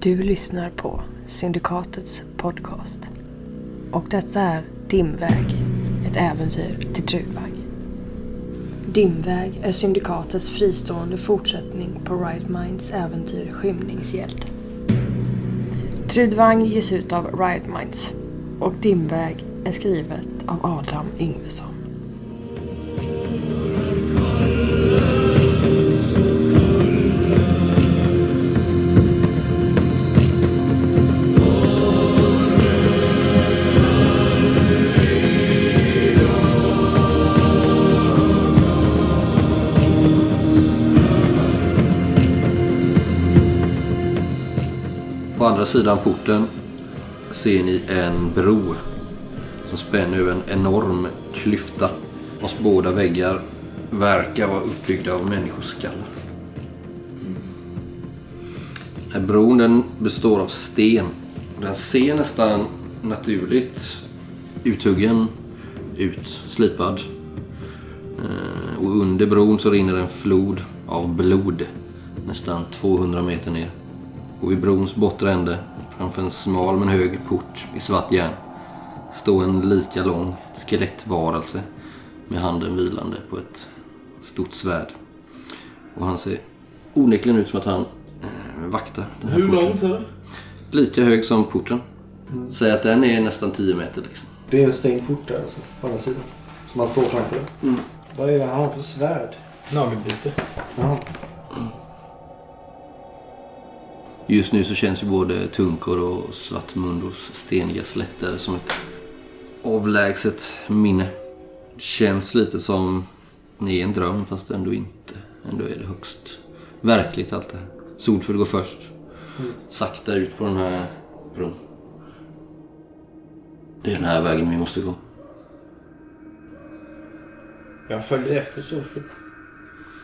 Du lyssnar på Syndikatets podcast. Och detta är Dimväg, ett äventyr till Trudvang. Dimväg är Syndikatets fristående fortsättning på Right Minds äventyr Skymningsgäld. Trudvang ges ut av Riot Minds och Dimväg är skrivet av Adam Yngvesson. Sidan porten ser ni en bro som spänner över en enorm klyfta vars båda väggar verkar vara uppbyggda av människoskallar. Den här bron den består av sten. Den ser nästan naturligt uthuggen ut, slipad. Eh, och under bron så rinner en flod av blod nästan 200 meter ner. Och vid brons bortre ände, framför en smal men hög port i svart järn, står en lika lång skelettvarelse med handen vilande på ett stort svärd. Och han ser onekligen ut som att han eh, vaktar den här Hur porten. lång sa du? Lika hög som porten. Säg att den är nästan 10 meter liksom. Det är en stängd port där alltså, på andra sidan. Som man står framför. Mm. Vad är det han har för svärd? Nagelbite. Jaha. Just nu så känns ju både Tunkor och Svartmundos steniga slätter som ett avlägset minne. Känns lite som ni är en dröm fast ändå inte. Ändå är det högst verkligt allt det här. Solfur går först. Sakta ut på den här bron. Det är den här vägen vi måste gå. Jag följer efter Solfrid.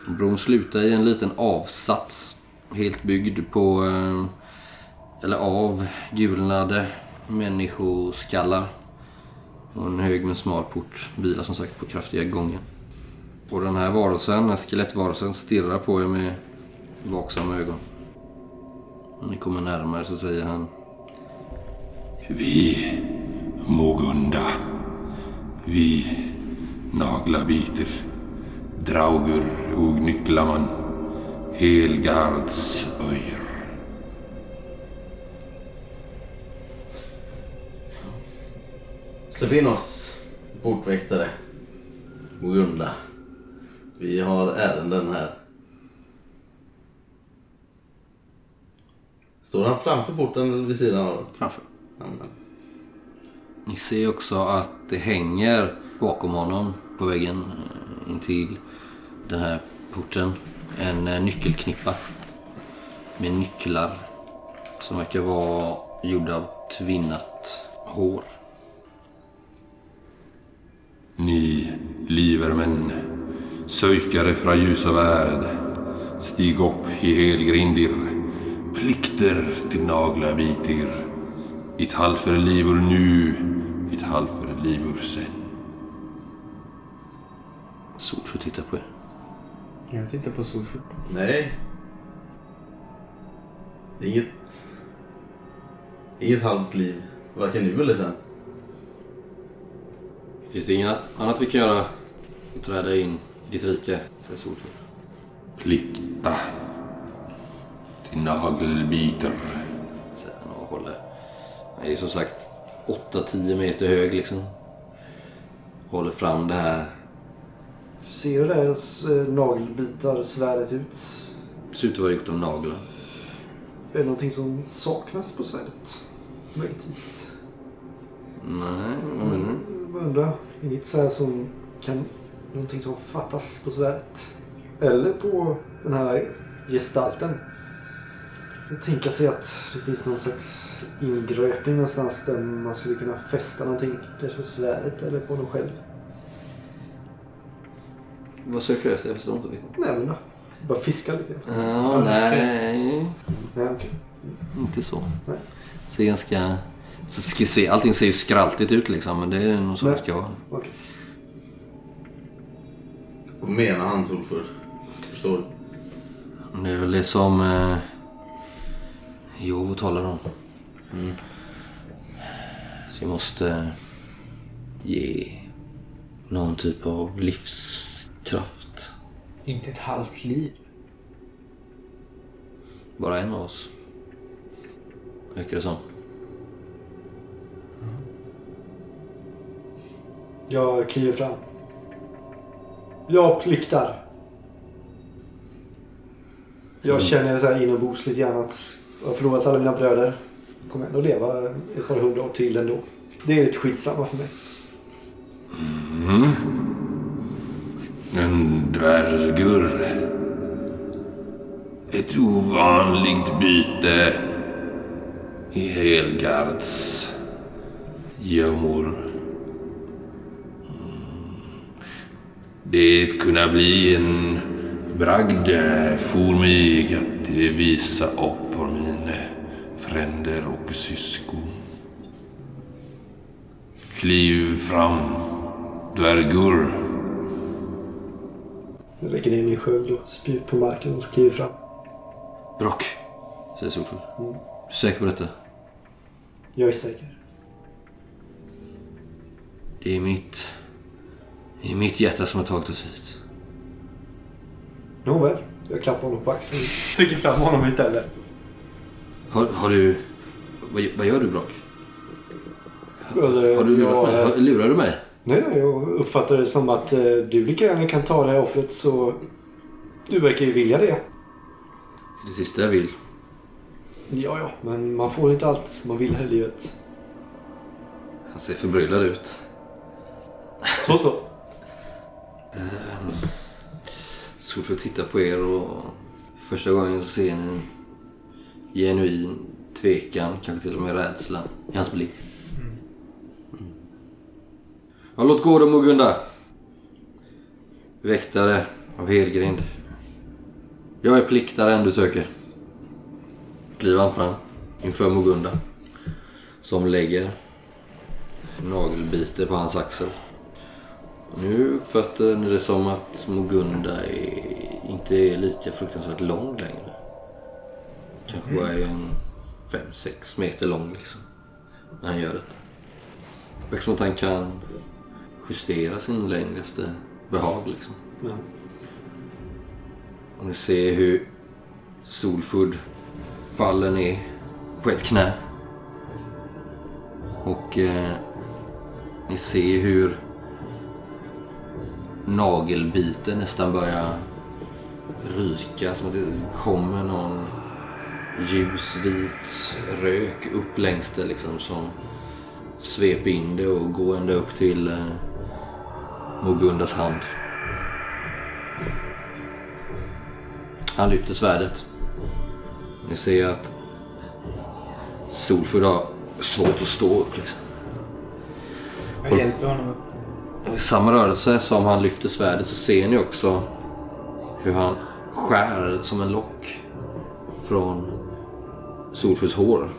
Bron slutar i en liten avsats. Helt byggd på, eh, eller av, gulnade människoskallar. Och en hög men smal port vilar som sagt på kraftiga gången. Och den här varelsen, den här skelettvarelsen, stirrar på er med vaksamma ögon. När ni kommer närmare så säger han Vi Mogunda. Vi Naglabiter. Draugur och Nycklaman. Helgards öjer. Släpp in oss, portväktare. Mogunda. Vi har ärenden här. Står han framför porten eller vid sidan av den? framför. Amen. Ni ser också att det hänger bakom honom på väggen eh, intill den här porten en eh, nyckelknippa med nycklar som verkar vara gjorda av tvinnat hår. Ni livermän, sökare fra ljusa värld, stig upp i helgrindir, plikter till naglabitir, ett halvför livur nu, ett halvför livur sen. Solfur tittar på er. Jag tittar på Solfrid. Nej. Det är inget... Inget halvt liv. Varken nu eller sen. Finns det inget annat vi kan göra? Att träda in i ditt rike? Säger Solfur. Plikta till nagelbiter. Säger han och håller. Han är ju som sagt 8-10 meter hög liksom. Håller fram det här. Ser det där eh, nagelbitar svärdet ut? Ser ut att vara gjort av naglar. Är det någonting som saknas på svärdet? Möjligtvis. Nej, vad menar du? Jag bara undrar. Inget så här som kan... Någonting som fattas på svärdet. Eller på den här gestalten. Jag tänker sig att det finns någon slags ingröpning någonstans där man skulle kunna fästa någonting. Kanske på svärdet eller på någon själv. Vad söker du efter? Jag förstår inte riktigt. Nej men då. Bara fiska lite. Ja, nej. Nej okej. Inte så. Nej. Ser ganska... Så ska se, allting ser ju skraltigt ut liksom, men det är nog så Nej. det ska vara. Okej. Vad menar han Solfur? Förstår du? Det är väl det som... Eh, Jo, vad talar om? Så vi måste ge någon typ av livskraft. Inte ett halvt liv. Bara en av oss. Verkar det som. Jag kliver fram. Jag pliktar. Jag känner så här inombords lite grann att jag har förlorat alla mina bröder. Jag kommer ändå leva ett par hundra år till ändå. Det är lite skitsamma för mig. En dvärgur. Ett ovanligt byte i Helgards gömmor. Mm. Det kunna bli en bragd för mig att visa upp för mina fränder och syskon. Kliv fram, dvärgur. Jag lägger ner min sköld och spyr på marken och kliver fram. Brock, säger Solfull. Är du säker på detta? Jag är säker. Det är mitt... Det är mitt hjärta som har tagit oss hit. Nåväl. Jag klappar honom på axeln. Trycker fram honom istället. Har, har du... Vad, vad gör du, Brock? Har du lurat jag, mig? Har, lurar du mig? Nej. Jag uppfattar det som att eh, du lika gärna kan ta det här offret så... Du verkar ju vilja det. Det sista jag vill. Ja, ja. Men man får inte allt man vill här i livet. Han ser förbryllad ut. Så, så. Solfull tittar på er och första gången så ser ni en genuin tvekan, kanske till och med rädsla i hans blick. Ja, låt gå då Mugunda. Väktare av Helgrind. Jag är pliktaren du söker. Kliver han fram inför Mugunda. Som lägger nagelbiter på hans axel. Nu uppfattar ni det som att Mugunda är, inte är lika fruktansvärt lång längre. Kanske bara är en 5-6 meter lång liksom. När han gör det. Verkar som att han kan justera sin längd efter behag liksom. Ja. Och ni ser hur Solfood faller ner på ett knä. Och eh, ni ser hur nagelbiten nästan börjar ryka. Som att det kommer någon ljusvit rök upp längs det liksom som sveper in det och går ända upp till eh, Mogundas hand. Han lyfter svärdet. Ni ser att Solfull har svårt att stå upp. Liksom. Jag hjälper honom upp. I samma rörelse som han lyfter svärdet så ser ni också hur han skär som en lock från Solfulls hår.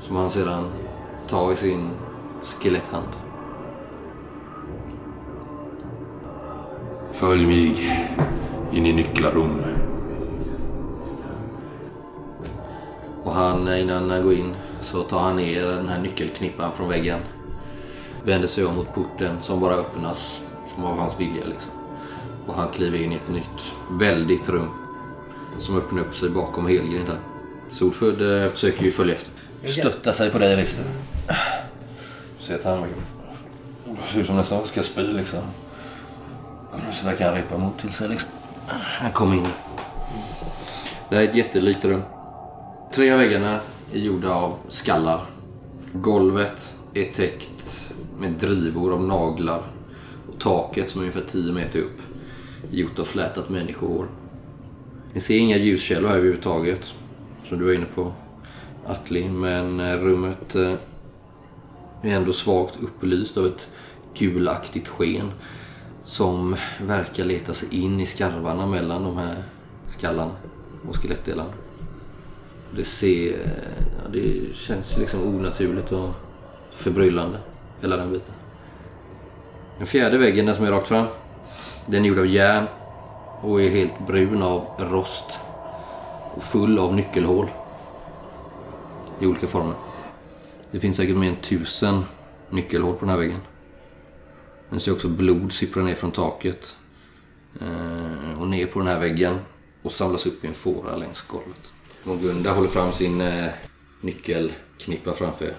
Som han sedan tar i sin skeletthand. Följ mig in i nycklarrum. Och han, innan han går in så tar han ner den här nyckelknippan från väggen. Vänder sig om mot porten som bara öppnas som av hans vilja liksom. Och han kliver in i ett nytt, väldigt rum. Som öppnar upp sig bakom Helgrind här. Solfudd eh, försöker ju följa efter. Stötta sig på dig Rister. Ser att han ser ut som nästan ska spy liksom. Så verkar han repa mot till sig liksom. Han kommer in. Det här är ett jättelikt rum. Tre av väggarna är gjorda av skallar. Golvet är täckt med drivor av naglar. Och taket som är ungefär 10 meter upp är gjort av flätat människohår. Ni ser inga ljuskällor här överhuvudtaget. Som du var inne på Atli. Men eh, rummet eh, är ändå svagt upplyst av ett gulaktigt sken. Som verkar leta sig in i skarvarna mellan de här skallarna och skelettdelarna. Det ser... Ja, det känns liksom onaturligt och förbryllande. Hela den biten. Den fjärde väggen, den som är rakt fram. Den är gjord av järn och är helt brun av rost. och full av nyckelhål. I olika former. Det finns säkert mer än tusen nyckelhål på den här väggen. Man ser också blod sippra ner från taket. Eh, och ner på den här väggen. Och samlas upp i en fåra längs golvet. Och Gunda håller fram sin eh, nyckelknippa framför er.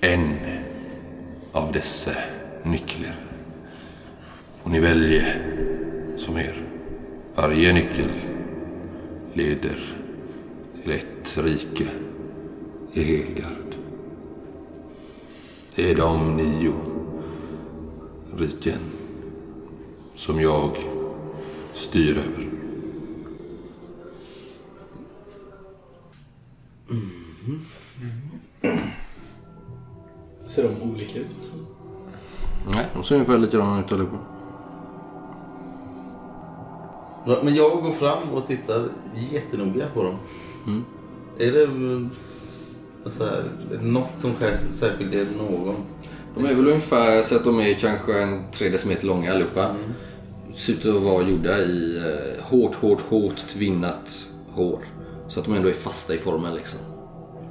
En av dessa nycklar. Och ni väljer som er. Varje nyckel leder till ett rike i Helgard. Det är de nio riken som jag styr över. Ser de olika ut? Nej, de ser ungefär likadana ut allihopa. Men jag går fram och tittar jättenoga på dem. Mm. Är det mm, så här, är det något som särskiljer någon? De är väl ungefär så att de är kanske en 3 decimeter långa allihopa. Ser ut att vara gjorda i eh, hårt, hårt, hårt tvinnat hår. Så att de ändå är fasta i formen liksom.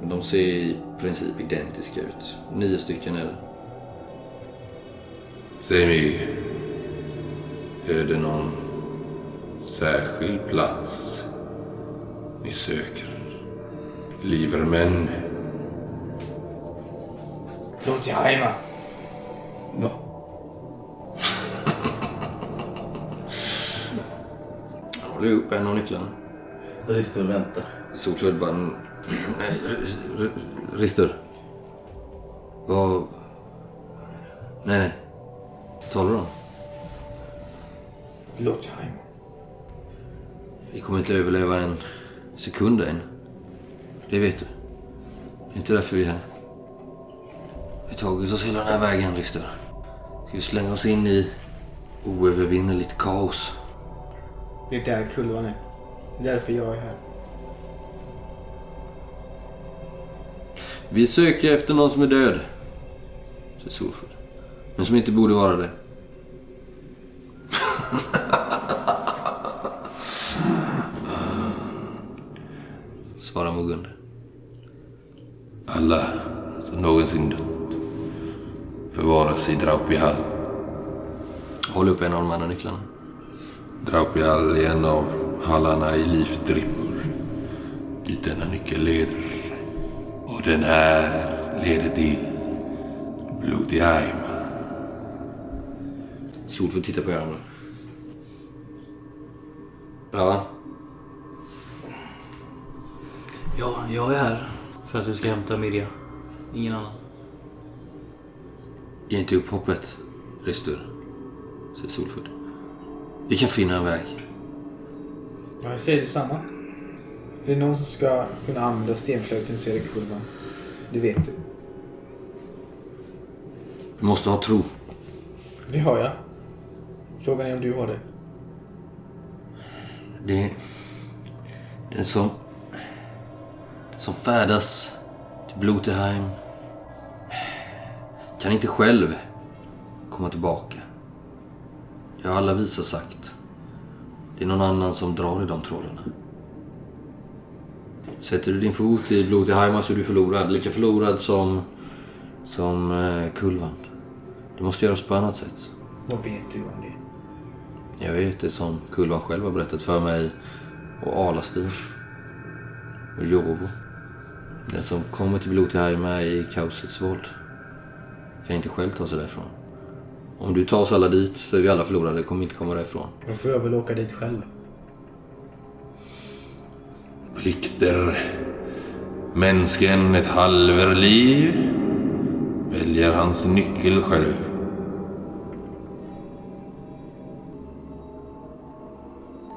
De ser i princip identiska ut. Nio stycken är det. Säg mig, är det någon särskild plats ni söker? Livermän? Blodgeheima. Ja. Jag håller upp en av nycklarna. Rister väntar. Solsvärd bara... Nej, R- R- Rister. Vad... Nej, nej. Talar du om? Blodgeheima. Vi kommer inte överleva en sekund än. Det vet du. Det är inte därför vi är här. Vi har tagit oss hela den här vägen, Rister. Vi slänga oss in i oövervinneligt kaos. Det är där kulvan är. Det är därför jag är här. Vi söker efter någon som är död. Säger Solfrid. Men som inte borde vara det. Svarar Mugund. Alla som någonsin dött förvaras i Draupihall. Håll upp en av de andra nycklarna. Draupihall är en av hallarna i Livdrippur. Dit denna nyckel leder. Och den här leder till Bloodheim. Solfrid tittar på er andra. Ja, Ja, jag är här för att vi ska hämta Mirja. Ingen annan. Ge inte upp hoppet, Rister. Säger Solfrid. Vi kan finna en väg. Ja, jag säger detsamma. Det är någon som ska kunna använda stenflöjten så är det kulvan. Det vet du. Du måste ha tro. Det har jag. Frågan är om du har det. Det... Den som... Den som färdas till Bloteheim kan inte själv komma tillbaka. Det har alla visar sagt. Det är någon annan som drar i de trådarna. Sätter du din fot i Bloteheim så är du förlorad. Lika förlorad som, som eh, Kulvan. Det måste göras på annat sätt. Vad vet du om det? Jag vet det som Kulvan själv har berättat för mig och Alastin och Jovo. Den som kommer till Bloteheima i kaosets våld kan inte själv ta sig därifrån. Om du tar oss alla dit så är vi alla förlorade, kommer inte komma därifrån. Då får jag väl åka dit själv. Plikter. Mänsken ett halverliv. Väljer hans nyckel själv.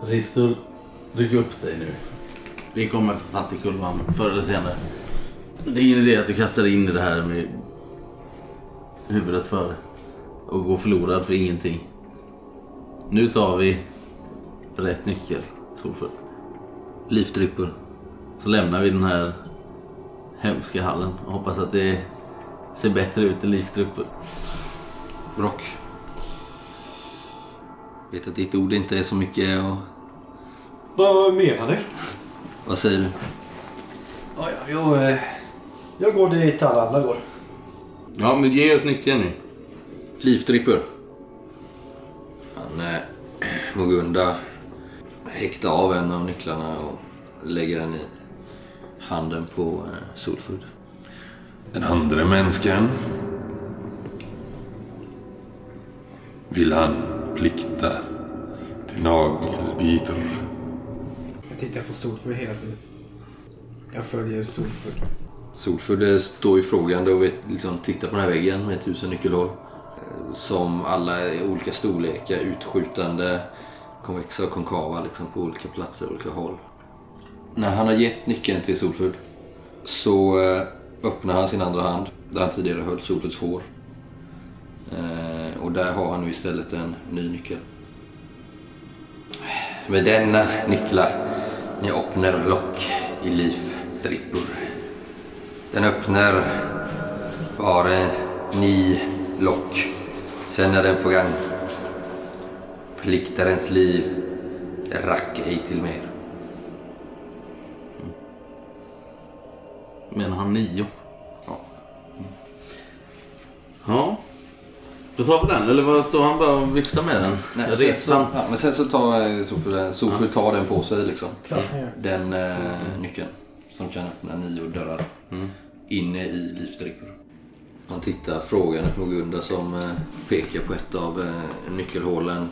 Ristur, ryck upp dig nu. Vi kommer för fattigkulvan förr eller senare. Det är ingen idé att du kastar dig in i det här med huvudet före. Och går förlorad för ingenting. Nu tar vi rätt nyckel, Solfull. Livdryppur. Så lämnar vi den här hemska hallen och hoppas att det ser bättre ut i livtrupper. Brock. Vet att ditt ord inte är så mycket och... Vad menar ni? Vad säger du? Ja, ja, jag, eh, Jag går dit alla andra går. Ja, men ge oss nyckeln nu. Livtripper. Han eh, Mogunda häktar av en av nycklarna och lägger den i handen på eh, Solfrid. Den andra människan vill han plikta till nagelbiter. jag tittar på Solfrid hela tiden. Jag följer Solfrid. Solfrid står ju frågande och vet, liksom, tittar på den här väggen med tusen nyckelhål. Eh, som alla är i olika storlekar, utskjutande, konvexa och konkava liksom, på olika platser, olika håll. När han har gett nyckeln till Solfrid så eh, öppnar han sin andra hand där han tidigare höll Solfrids hår. Eh, och där har han nu istället en ny nyckel. Med denna nycklar ni öppnar lock i liv drippor. Den öppnar bara ni lock. Sen är den gång. Pliktarens liv rack ej till mer. Menar han nio? Ja. Ja. Då tar vi den. Eller vad står han bara och viftar med den? Nej, är sen så, sant? ja, men sen så tar eh, Sofie den, Sofie tar den på sig liksom. Klart. Den eh, nyckeln som kan öppna nio dörrar inne i livstrippor. Han tittar frågande på Gunda som eh, pekar på ett av eh, nyckelhålen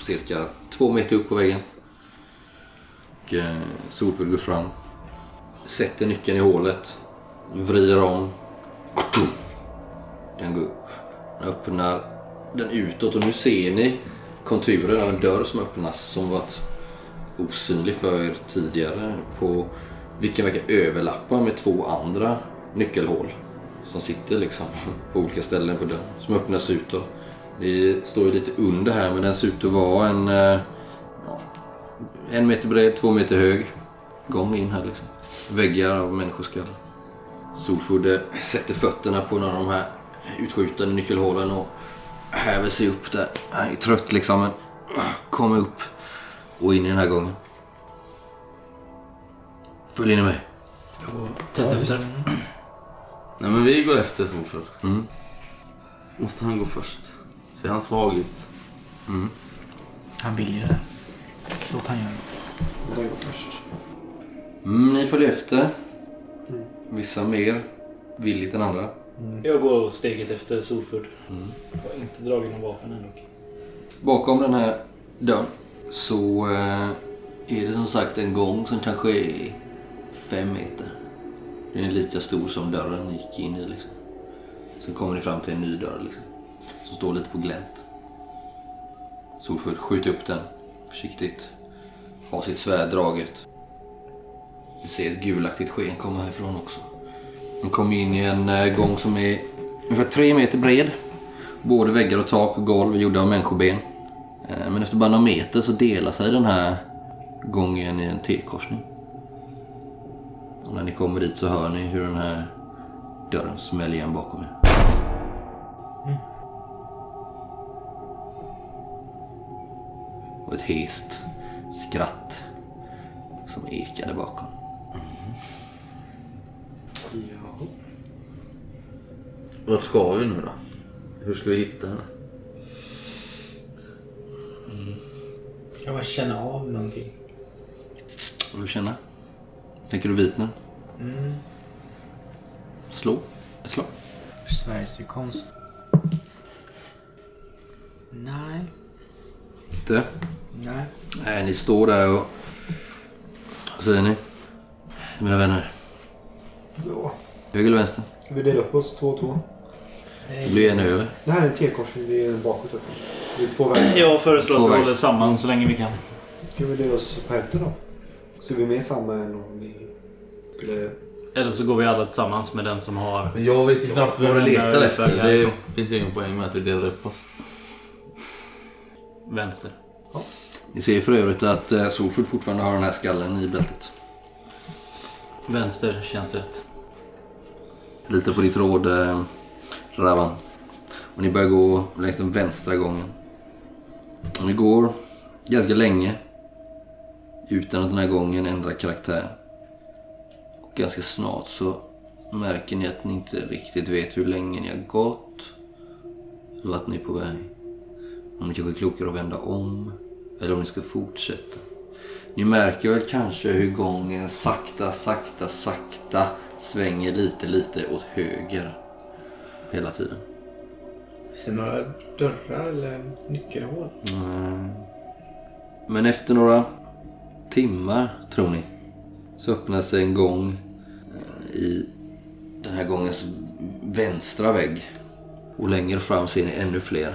cirka två meter upp på väggen. Och, eh, Solfull går fram, sätter nyckeln i hålet, vrider om. Den går upp. Den öppnar den utåt och nu ser ni konturen av en dörr som öppnas som varit osynlig för er tidigare på vilken verkar överlappa med två andra nyckelhål som sitter liksom på olika ställen på dörren som öppnas utåt. Det står ju lite under här men den ser ut att vara en eh, ja, en meter bred, två meter hög gång in här liksom. Väggar av människoskallar. Solfodde sätter fötterna på några av de här utskjutande nyckelhålen och häver sig upp där. Han är trött liksom men kommer upp och in i den här gången. Följer ni med? Tätt efter. Nej men vi går efter Solfull. Mm. Måste han gå först? Ser han svag ut? Han vill ju det. Låt han göra det. Jag går först. Mm, ni följer efter. Vissa mer villigt än andra. Jag går steget efter Solfurd. Jag har inte dragit någon vapen ännu. Bakom den här dörren så eh, är det som sagt en gång som kanske är fem meter. Den är lika stor som dörren ni gick in i. Liksom. Sen kommer ni fram till en ny dörr liksom, som står lite på glänt. Solfull skjuter upp den försiktigt. Har sitt svärd draget. Ni ser ett gulaktigt sken komma härifrån också. De kommer in i en eh, gång som är ungefär tre meter bred. Både väggar och tak och golv är gjorda av människoben. Eh, men efter bara några meter så delar sig den här gången i en T-korsning. Och när ni kommer dit så hör ni hur den här dörren smäller igen bakom er. Och ett hest skratt som ekade bakom. Ja. Vart ska vi nu då? Hur ska vi hitta henne? Jag bara känna av någonting. Vad du känna? Tänker du vitner? Slå. Ett slag. Sveriges konst. Nej. Inte. Nej. Nej, ni står där och... Vad säger ni? Mina vänner. ja. Höger eller vänster? Vi dela upp oss två och två? Det blir en över. Det här är en T-korsning. Det är en bakåt upp. Det är två vägar. Jag föreslår Två att vi håller samman så länge vi kan. Ska vi dela oss på hälften då? Så är vi med samma än om vi skulle... Eller så går vi alla tillsammans med den som har... Men jag vet ju knappt vad den letar efter. Det härifrån? finns ju ingen poäng med att vi delar upp oss. Vänster. Ni ser för övrigt att eh, Solford fortfarande har den här skallen i bältet. Vänster känns rätt. Lita på ditt råd, eh, Ravan. Och ni börjar gå längs den vänstra gången. Och ni går ganska länge utan att den här gången ändrar karaktär. Ganska snart så märker ni att ni inte riktigt vet hur länge ni har gått. Eller vart ni är på väg. Om det kanske är klokare att vända om. Eller om ni ska fortsätta. Ni märker väl kanske hur gången sakta, sakta, sakta svänger lite, lite åt höger. Hela tiden. Ser några dörrar eller nyckelhål? Mm. Men efter några timmar, tror ni, så öppnar sig en gång i den här gångens vänstra vägg. Och längre fram ser ni ännu fler.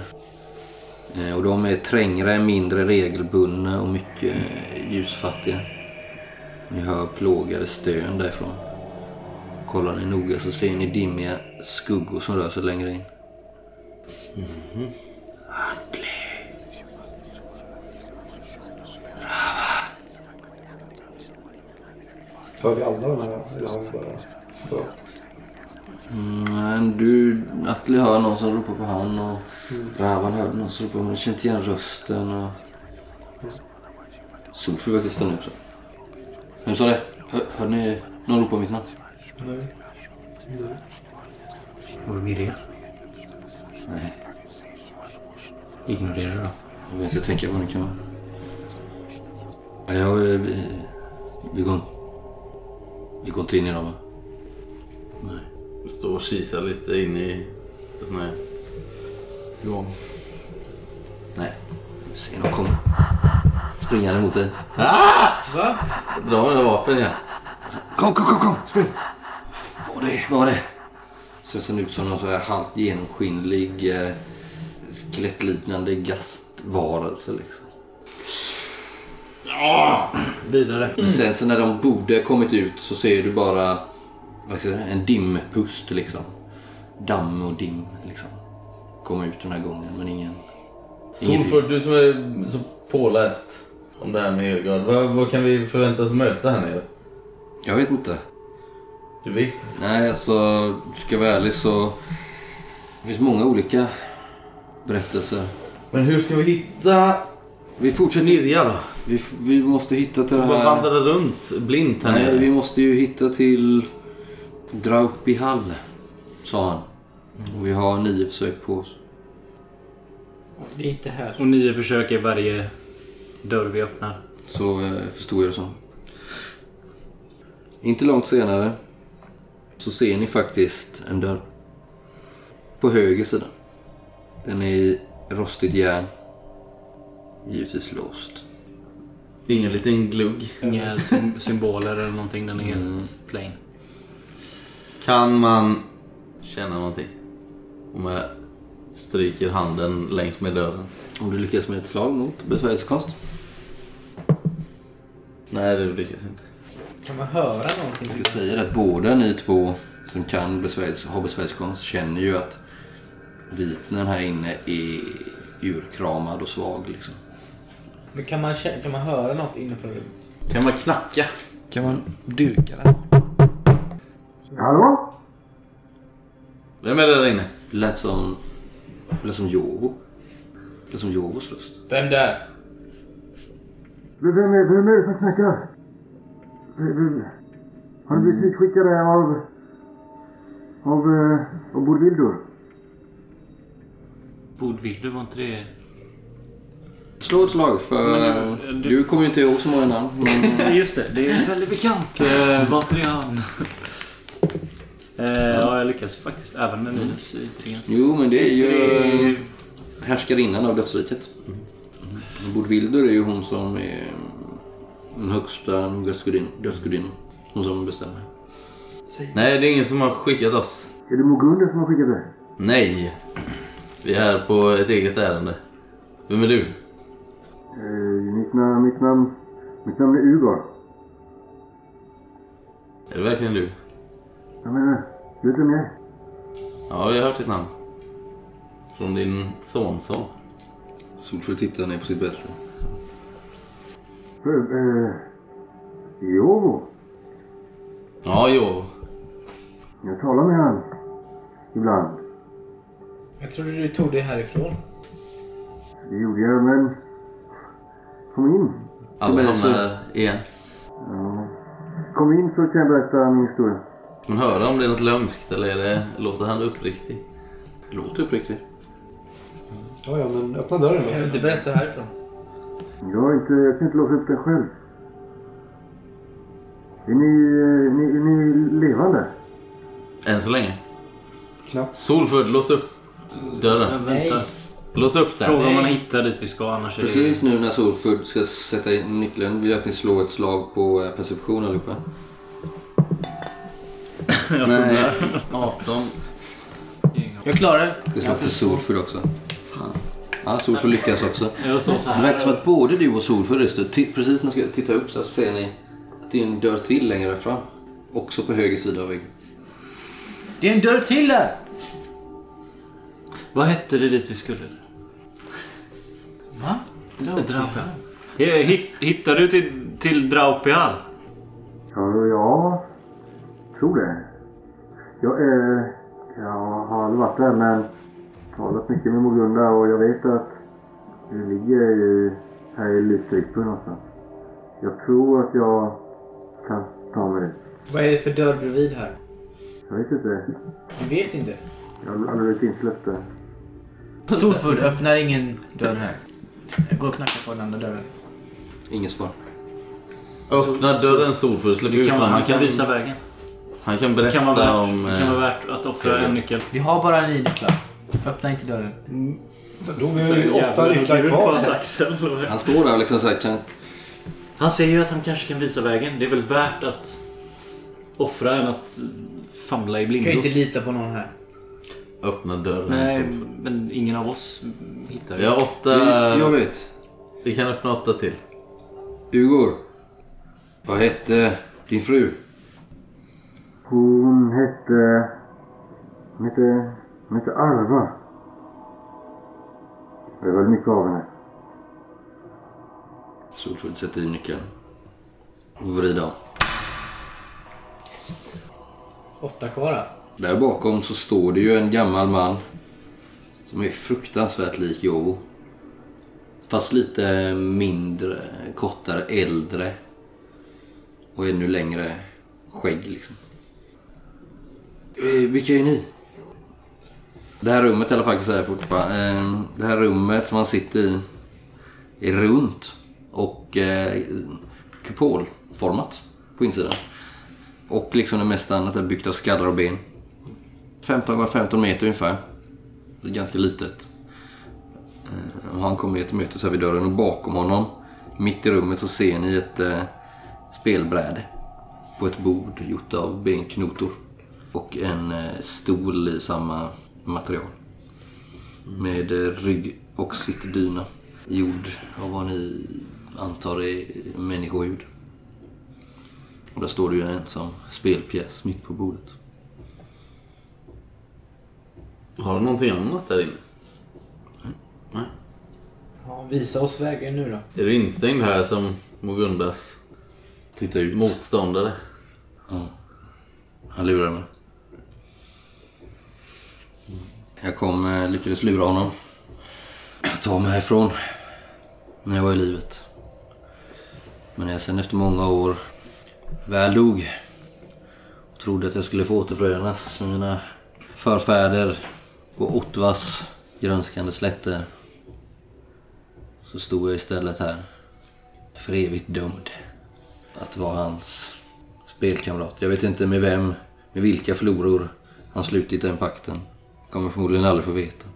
Eh, och de är trängre, mindre regelbundna och mycket eh, ljusfattiga. Ni hör plågade stön därifrån. Kollar ni noga så ser ni dimmiga skuggor som rör sig längre in. Mhm. Hör vi alla de här eller har vi bara språk? Mm, du, Atli hör någon som ropar på han och Ravan hör någon som ropar på men känner inte igen rösten. Och... Solfrid verkar stanna upp. Vem sa det? Hör, hör ni någon ropa mitt namn? Och Mirja. Nej. Ignorera då. Jag vet inte tänka vad det kan vara. Ja, jag, vi, vi, går, vi går inte in i dem va? Nej. Vi står och kisar lite in i en sån här gång. Nej. Se någon komma. Springande mot dig. Dra mina vapen igen. Kom, kom, kom, kom! Spring! Vad var det? Vad var det? Ser sen ut som någon så här halvt genomskinlig eh, skelettliknande gastvarelse liksom. Vidare. Men sen så när de borde kommit ut så ser du bara vad säga, en dimpust liksom. Damm och dim liksom. Komma ut den här gången men ingen... Solford, du som är så påläst om det här med Elgard. Vad, vad kan vi förvänta oss möta här nere? Jag vet inte. Du vet? Nej, alltså ska jag vara ärlig så... Det finns många olika berättelser. Men hur ska vi hitta Vi fortsätter. Mirja då? Vi, vi måste hitta till det här... vandra runt blint här Nej, nere. vi måste ju hitta till Draupihall, sa han. Och vi har nio försök på oss. Det är inte här. Och nio försök är varje dörr vi öppnar. Så eh, förstod jag det som. Inte långt senare så ser ni faktiskt en dörr. På höger sida. Den är i rostigt järn. Givetvis låst. Ingen liten glugg. Inga sym- symboler eller någonting. Den är helt Mm. plain. Kan man känna någonting? Om jag stryker handen längs med dörren. Om du lyckas med ett slag mot besvärjelsekonst. Nej, det lyckas inte. Kan man höra någonting? Jag det att båda ni två som kan besvärjelse, har besvärjelsekonst känner ju att vitnen här inne är urkramad och svag liksom. Men kan man, kan man höra något inifrån rummet? Kan man knacka? Kan man dyrka den? Hallå? Vem är det där inne? Det lät som, det lät som Jovo. Det lät som Jovos röst. Vem där? Vem är, vem är det som knackar? Har du blivit hitskickade av... Av... eh, av Bodvildur? Bodvildur, var inte det... Slå ett slag för... Men, du, kommer ju inte ihåg så många namn. Men Just det, det är väldigt bekant. Det han? Eh, ja, jag lyckas ju faktiskt. Även med minus i intelligens. jo, men det är ju härskarinnan av dödsriket. Bodvildur är ju hon som är den högsta dödsgudin- dödsgudinnan. Hon som bestämmer. Nej, det är ingen som har skickat oss. Är det Mogunder som har skickat dig? Nej. Vi är här på ett eget ärende. Vem är du? Eh, mitt, namn, mitt namn... Mitt namn är Ugar. Är det verkligen du? Jag menar, vet du vem jag är? Ja, jag har hört ditt namn. Från din sonson. Solfrid tittar ner på sitt bälte. För, eh... Jo, Ja, jo. jag talar med han. Ibland. Jag trodde du tog det härifrån. Det gjorde jag, men... Kom in. Alla Men hamnar här igen. Ja. kom in så kan jag berätta min historia. Ska man höra om det är något lömskt eller är det, låter han uppriktig? Låter uppriktigt. Ja, ja, men öppna dörren Kan du då. inte berätta härifrån? Jag, inte, jag kan inte låsa upp den själv. Är ni, eh, ni, är ni levande? Än så länge. Knappt. Solfull, lås upp dörren. Vänta. Lås upp den. Fråga om man hittar dit vi ska annars. Precis nu när Solfull ska sätta in nyckeln vill jag att ni slår ett slag på eh, perception allihopa. Jag Nej, funderar. 18. Jag klarar det. Vi slår för Solfull också. Ja, Solfull lyckas också. Jag står så Det verkar som här. att både du och ti- precis när ni ska titta upp så ser ni att det är en dörr till längre fram. Också på höger sida av väggen. Det är en dörr till där! Vad hette det dit vi skulle? Va? Draupial. Hitt, hittade du till, till Draupial? Ja, ja, tror det. Jag, eh, jag har aldrig varit där men talat mycket med Mogunda och jag vet att det ligger i, här i Lysekil någonstans. Jag tror att jag kan ta mig dit. Vad är det för dörr bredvid här? Jag vet inte. Du vet inte. Jag har aldrig blivit insläppt där. Solfull öppnar ingen dörr här. Gå och knacka på den andra dörren. Inget svar. Öppna dörren Solfull, släpp Du ut honom. han kan visa vägen. Han kan berätta kan värt, om... det eh, kan vara värt att offra en nyckel. Vi har bara nio nycklar. Öppna inte dörren. Då har vi åtta nycklar kvar. Han står där liksom så här, kan... Han säger ju att han kanske kan visa vägen. Det är väl värt att offra än att famla i Du kan ju blindo. inte lita på någon här. Öppna dörren Nej, men ingen av oss hittar Vi har det. åtta... Jag vet. Vi kan öppna åtta till. Ugor. Vad hette din fru? Hon hette... Hon hette... Hon hette Alva. Jag höll mycket av henne. Solfull sätter i nyckeln. Och vrider om. Åtta kvar. Där bakom så står det ju en gammal man. Som är fruktansvärt lik Jovo. Fast lite mindre, kortare, äldre. Och ännu längre skägg liksom. Eh, Vilka är ni? Det här rummet i alla fall kan jag säga fort. Eh, Det här rummet som man sitter i är runt och eh, kupolformat på insidan. Och liksom det mesta annat är byggt av skallar och ben. 15 x 15 meter ungefär. Ganska litet. Eh, och han kommer er till mötes här vid dörren och bakom honom, mitt i rummet, så ser ni ett eh, spelbräde. På ett bord gjort av benknotor. Och en eh, stol i samma material. Med eh, rygg och sittdyna. Gjord av vad ni antar är människohud. Och där står det ju en ensam spelpjäs mitt på bordet. Har du någonting annat där inne? Ja, visa oss vägen nu då. Är du instängd här som Mogundas Titta ut. motståndare? Han lurade mig. Jag kom, eh, lyckades lura honom. Ta mig härifrån. När jag var i livet. Men när jag sen efter många år väl dog. Och trodde att jag skulle få återförenas med mina förfäder på Ottvas grönskande slätter. Så stod jag istället här. För evigt dömd. Att vara hans spelkamrat. Jag vet inte med vem, med vilka floror han slutit den pakten. Kommer förmodligen aldrig få veta.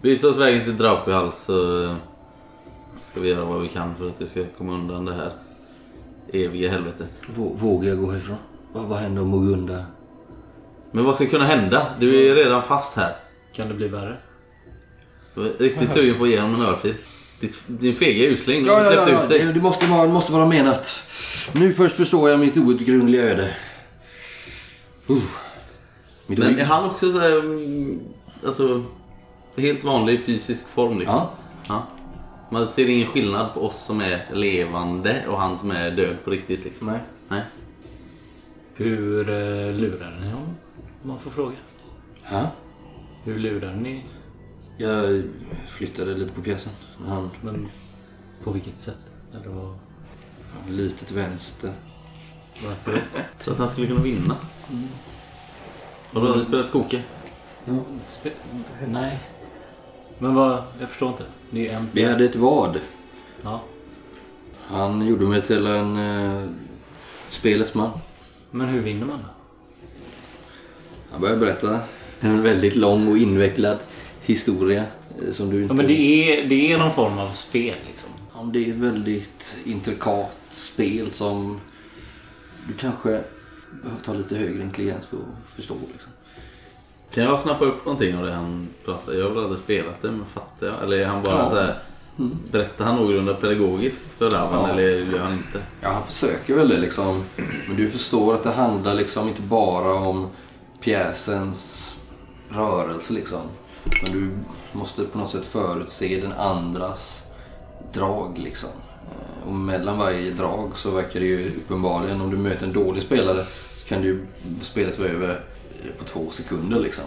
Visa oss vägen till Draupihall så eh, ska vi göra vad vi kan för att du ska komma undan det här eviga helvetet. Vå- Vågar jag gå härifrån? Vad, vad händer om Mogunda? Men vad ska kunna hända? Du är redan fast här. Kan det bli värre? Du är riktigt sugen på att ge honom en örfil. Din fega usling, de har släppt ut dig. Det, det, måste vara, det måste vara menat. Nu först förstår jag mitt outgrundliga öde. Uh. Mitt Men är han också så här, mm, alltså, helt vanlig fysisk form liksom? Ja. Ja. Man ser ingen skillnad på oss som är levande och han som är död på riktigt liksom? Nej. Nej. Hur eh, lurade ni honom? Om man får fråga. Ja. Hur lurade ni? Jag flyttade lite på pjäsen. Han Men på vilket sätt? Eller vad? lite till vänster. Varför? Så att han skulle kunna vinna. Har du aldrig spelat koke? Spe- Nej. Men vad? Jag förstår inte. Det är en Vi hade ett vad. Ja. Han gjorde mig till en eh, spelets man. Men hur vinner man då? Han började berätta en väldigt lång och invecklad historia. eh, Som du inte... Ja, men det är, det är någon form av spel liksom. Ja, det är ett väldigt intrikat spel som du kanske behöver ta lite högre intelligens för att förstå. Liksom. Kan jag snappa upp någonting av det han pratar? Jag har väl aldrig spelat det, men fattar jag? Eller är han bara Ja. så här... Berättar han någorlunda pedagogiskt för Ravan Ja. eller gör han inte? Ja, han försöker väl det liksom. Men du förstår att det handlar liksom inte bara om pjäsens rörelse liksom. Men du måste på något sätt förutse den andras drag liksom. Eh, Och mellan varje drag så verkar det ju uppenbarligen, om du möter en dålig spelare så kan du spelet vara över eh, på två sekunder liksom.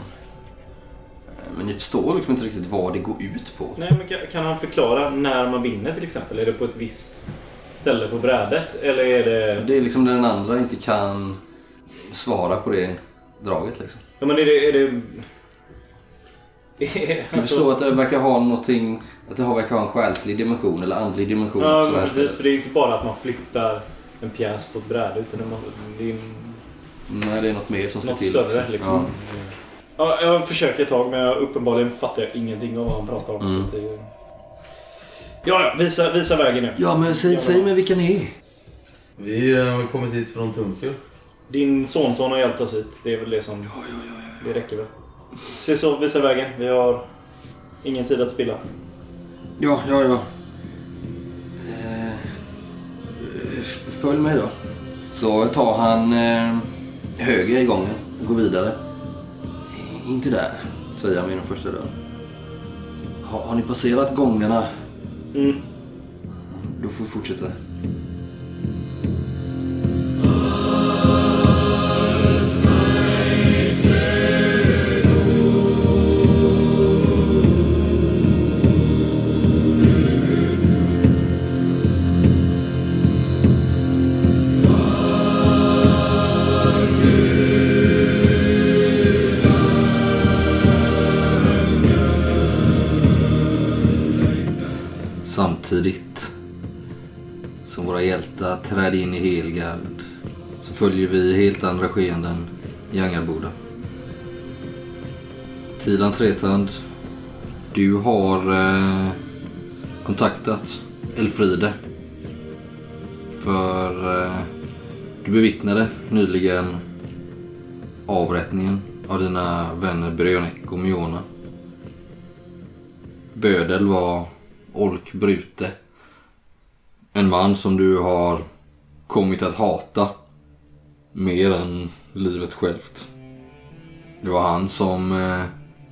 Eh, Men ni förstår liksom inte riktigt vad det går ut på. Nej, men kan, kan han förklara när man vinner till exempel? Är det på ett visst ställe på brädet? Eller är det... Det är liksom när den andra inte kan svara på det draget liksom. Ja, men är det... Är det... Du alltså, förstår att det verkar ha någonting, att det verkar ha en själslig dimension eller andlig dimension. ja, också, men precis. spelet. För det är inte bara att man flyttar en pjäs på ett bräde. Utan det, man, det är Nej, det är något mer som ska något till. större liksom. Ja. jag försöker ett tag men jag, uppenbarligen fattar jag ingenting av vad han pratar om. Mm. Så att det... Ja, ja, visa, visa vägen nu. Ja, men säg, säg mig vilka ni är. Vi har kommit hit från Tunkel. Din sonson har hjälpt oss hit. Det är väl det som... Det räcker väl. Se så, visa vägen. Vi har ingen tid att spilla. Ja, ja, ja. Eh, följ mig då. Så tar han eh, höger i gången och går vidare. Inte där, säger han vid den första dörren. Har, har ni passerat gångarna? Mm. Då får vi fortsätta. Träd in i Helgard så följer vi helt andra skeenden i Angarboda. Tidan Tretand, du har eh, kontaktat Elfride. För eh, du bevittnade nyligen avrättningen av dina vänner Brionek och Miona. Bödel var Olk Brute. En man som du har kommit att hata mer än livet självt. Det var han som eh,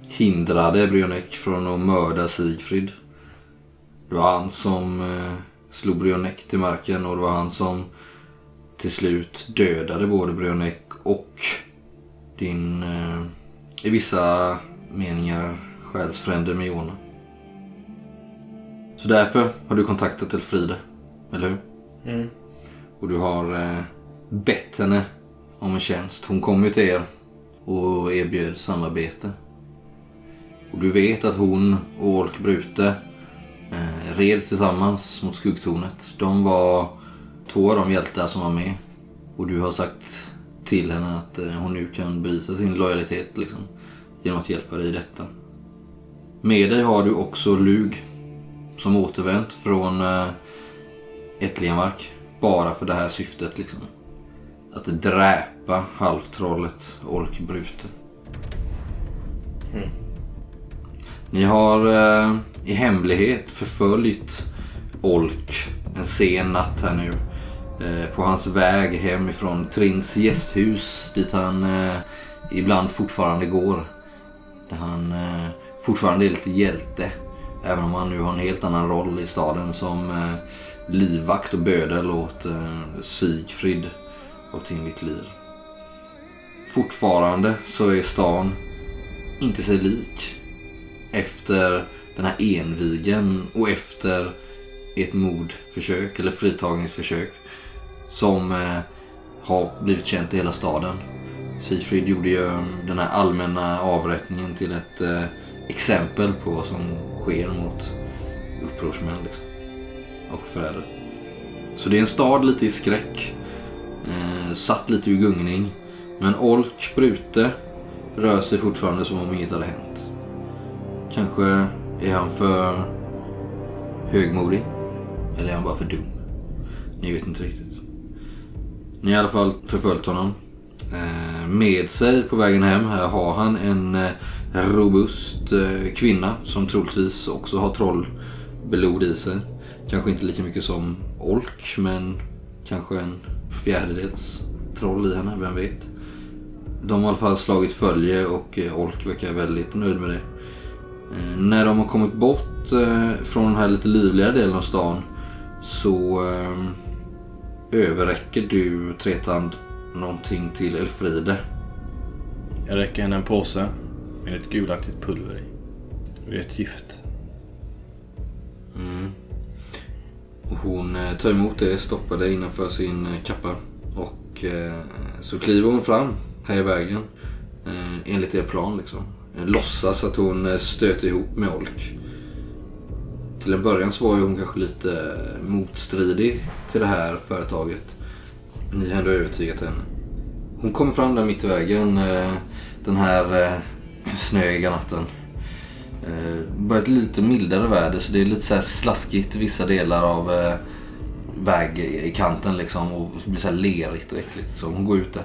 hindrade Brionek från att mörda Sigfrid. Det var han som eh, slog Brionek till marken och det var han som till slut dödade både Brionek och din eh, i vissa meningar själsfrände Miona. Så därför har du kontaktat Elfride, eller hur? Mm. Och du har eh, bett henne om en tjänst. Hon kom ju till er och erbjöd samarbete. Och du vet att hon och Ork Brute eh, red tillsammans mot skuggtornet. De var två av de hjältar som var med. Och du har sagt till henne att eh, hon nu kan bevisa sin lojalitet liksom, genom att hjälpa dig i detta. Med dig har du också Lug som återvänt från eh, Ättlingemark. Bara för det här syftet liksom. Att dräpa halvtrollet Ork Brute. Ni har eh, i hemlighet förföljt Olk en sen natt här nu. Eh, på hans väg hem ifrån Trins gästhus dit han eh, ibland fortfarande går. Där han eh, fortfarande är lite hjälte. Även om han nu har en helt annan roll i staden som eh, livvakt och bödel åt eh, Sigfrid och Tinvitlir. Fortfarande så är stan inte sig lik efter den här envigen och efter ett mordförsök eller fritagningsförsök som eh, har blivit känt i hela staden. Sigfrid gjorde ju eh, den här allmänna avrättningen till ett eh, exempel på vad som sker mot upprorsmän liksom och förrädare. Så det är en stad lite i skräck. Eh, satt lite ur gungning. Men Olk Brute rör sig fortfarande som om inget hade hänt. Kanske är han för högmodig. Eller är han bara för dum? Ni vet inte riktigt. Ni har i alla fall förföljt honom. Eh, Med sig på vägen hem här har han en eh, robust eh, kvinna som troligtvis också har trollblod i sig. Kanske inte lika mycket som Olk men kanske en fjärdedels troll i henne, vem vet. De har i alla fall slagit följe och eh, Olk verkar väldigt nöjd med det. Eh, När de har kommit bort eh, från den här lite livligare delen av stan så överräcker du Tretand någonting till Elfride. Jag räcker henne en påse med ett gulaktigt pulver i. Det är ett gift. Och hon eh, tar emot det, stoppar det innanför sin eh, kappa och eh, så kliver hon fram här i vägen enligt er plan liksom. Låtsas att hon stöter ihop med Olk. Till en början så var ju hon kanske lite motstridig till det här företaget. Men ni har ändå övertygat henne. Hon kommer fram där mitt i vägen den här snöiga natten. Eh, börjat lite mildare väder så det är lite så här slaskigt i vissa delar av eh, väg i kanten liksom och så blir så här lerigt och äckligt. Så hon går ut där.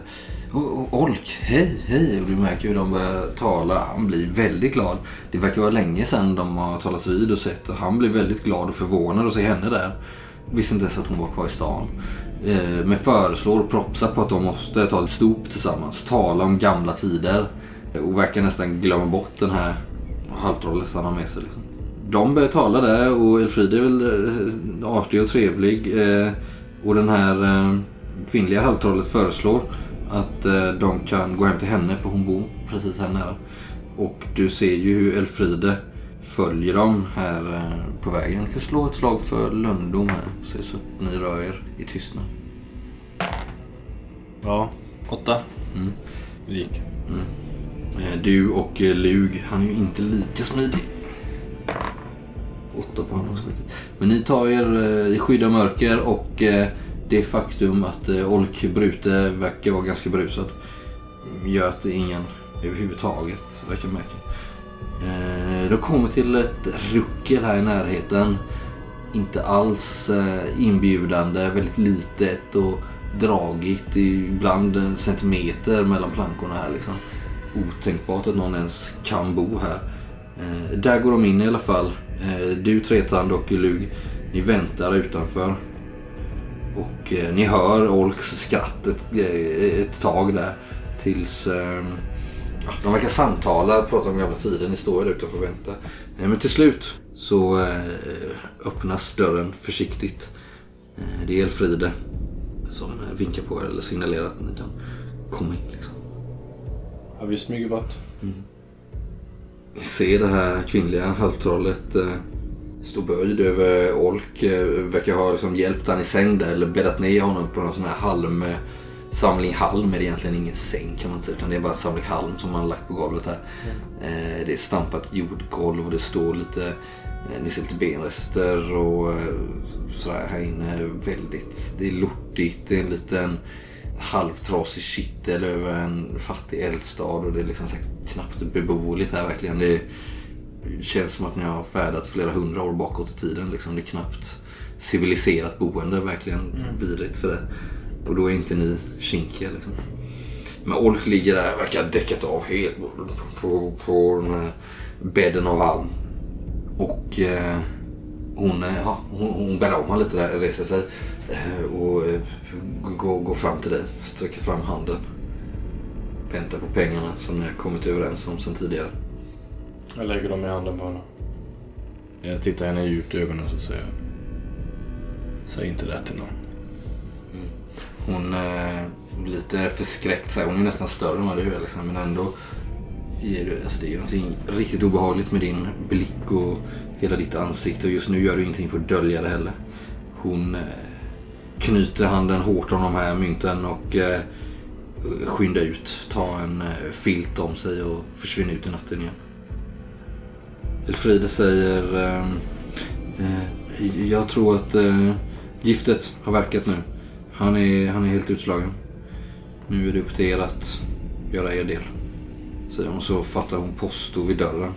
Och Olk, hej, hej! Och du märker hur de börjar tala. Han blir väldigt glad. Det verkar vara länge sedan de har talats vid och sett. Och han blir väldigt glad och förvånad att se henne där. Visste inte ens att hon var kvar i stan. Eh, men föreslår och propsar på att de måste ta ett stop tillsammans. Tala om gamla tider. Och verkar nästan glömma bort den här halvtrollet han har med sig. Liksom. De börjar tala där och Elfride är väl eh, artig och trevlig. Eh, och den här eh, kvinnliga halvtrollet föreslår att de kan gå hem till henne för hon bor precis här nära. Och du ser ju hur Elfride följer dem här på vägen. Jag kan slå ett slag för lönndom här. Så att ni rör er i tystnad. Ja, åtta. Mm. Det gick. Eh, Eh, du och eh, Lug, han är ju inte lika smidig. Åtta på honom också. Men ni tar er eh, i skydd av mörker och det faktum att Olk Brute verkar vara ganska berusad mm, gör att ingen överhuvudtaget verkar märka. De kommer till ett ruckel här i närheten. Inte alls inbjudande, väldigt litet och dragigt. Ibland en centimeter mellan plankorna här liksom otänkbart att någon ens kan bo här. Eh, där går de in i alla fall. Eh, du, Tretand och Lug, ni väntar utanför. Och eh, ni hör Olks skratt ett, eh, ett tag där. Tills eh, de verkar samtala, prata om gamla tider. Ni står ju där utanför och väntar. Eh, men till slut så eh, öppnas dörren försiktigt. Eh, det är Elfride som vinkar på er eller signalerar att ni kan komma in. Liksom. Ja, vi smyger bort. Ni ser det här kvinnliga halvtrollet eh, stå böjd över Olk. Eh, verkar ha liksom, hjälpt han i säng där eller bäddat ner honom på någon sån här halm. Eh, samling halm är det egentligen ingen säng kan man säga utan det är bara samling halm som man har lagt på golvet här. Eh, det är stampat jordgolv och det står lite, eh, ni ser lite benrester och eh, sådär här inne. Väldigt, det är lortigt, det är en liten halvtrasig kittel över en fattig eldstad och det är liksom så knappt beboeligt här verkligen. Det känns som att ni har färdats flera hundra år bakåt i tiden. Liksom. Det är knappt civiliserat boende, verkligen vidrigt för det. Och då är inte ni kinkiga liksom. Men Olk ligger där, verkar däckat av helt på, på, på den här bädden av halm. Och eh, hon, eh, ja, hon, hon bär om honom lite där, reser sig eh, och eh, går, går fram till dig, sträcker fram handen. Väntar på pengarna som ni har kommit överens om sedan tidigare. Jag lägger dem i handen på honom. Jag tittar henne djupt i ögonen och så säger jag. Säg inte det till någon. Hon är lite förskräckt. Så här. Hon är nästan större än vad du är liksom, men ändå ger du, alltså det är någonting riktigt obehagligt med din blick och hela ditt ansikte och just nu gör du ingenting för att dölja det heller. Hon eh, knyter handen hårt om de här mynten och eh, skyndar ut. Tar en eh, filt om sig och försvinner ut i natten igen. Elfride säger eh, eh, Jag tror att eh, giftet har verkat nu. Han är, han är helt utslagen. Nu är det upp till er att göra er del. Säger hon så fattar hon posto vid dörren.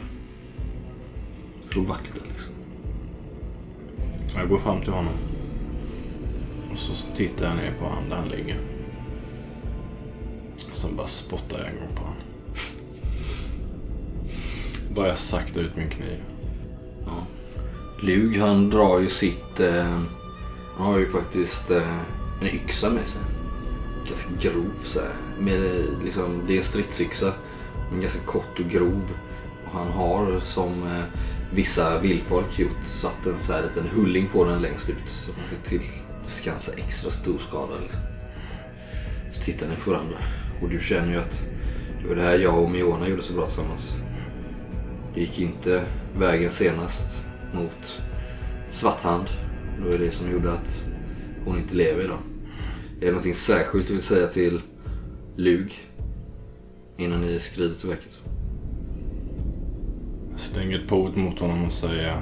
För vakten liksom. Jag går fram till honom. Och så tittar jag ner på honom där han ligger. Och sen bara spottar jag en gång på honom. Drar jag sakta ut min kniv. Lug han drar ju sitt... Eh, han har ju faktiskt eh, en yxa med sig. Ganska grov så här. Med, liksom, det är en stridsyxa. Men ganska kort och grov. Och han har som eh, vissa vildfolk gjort satt en så här liten hulling på den längst ut. Så man ska tillskansa extra stor skada. Liksom. Så tittar ni på varandra. Och du känner ju att det var det här jag och Miona gjorde så bra tillsammans. Det gick inte vägen senast mot Svarthand. Det var det som gjorde att hon inte lever idag. Är det någonting särskilt du vill säga till Lug innan ni skrider till verket? Jag stänger ett port mot honom och säger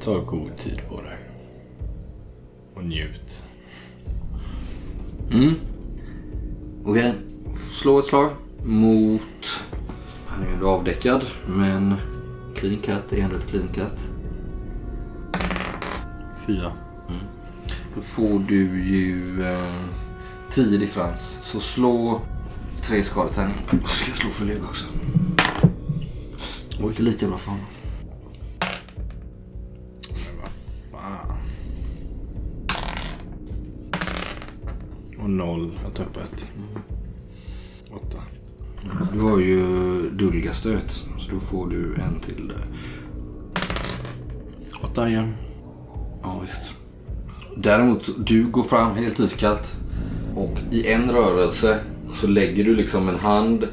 Ta god tid på dig. Och njut. Mm. Okej. Slå ett slag mot... Han är ju avdäckad, men clean cut är ändå ett clean cut. Fyra. Då får du ju eh, 10 differens. Så slå tre skadetärningar. Och så ska jag slå för Lug också. Och inte lika bra för honom. Men vad fan. Och noll. Jag tappar ett. Åtta. Du har ju dulgastöt. Så då får du en till där. Åtta igen. Ja, visst. Däremot, du går fram helt iskallt. Och i en rörelse så lägger du liksom en hand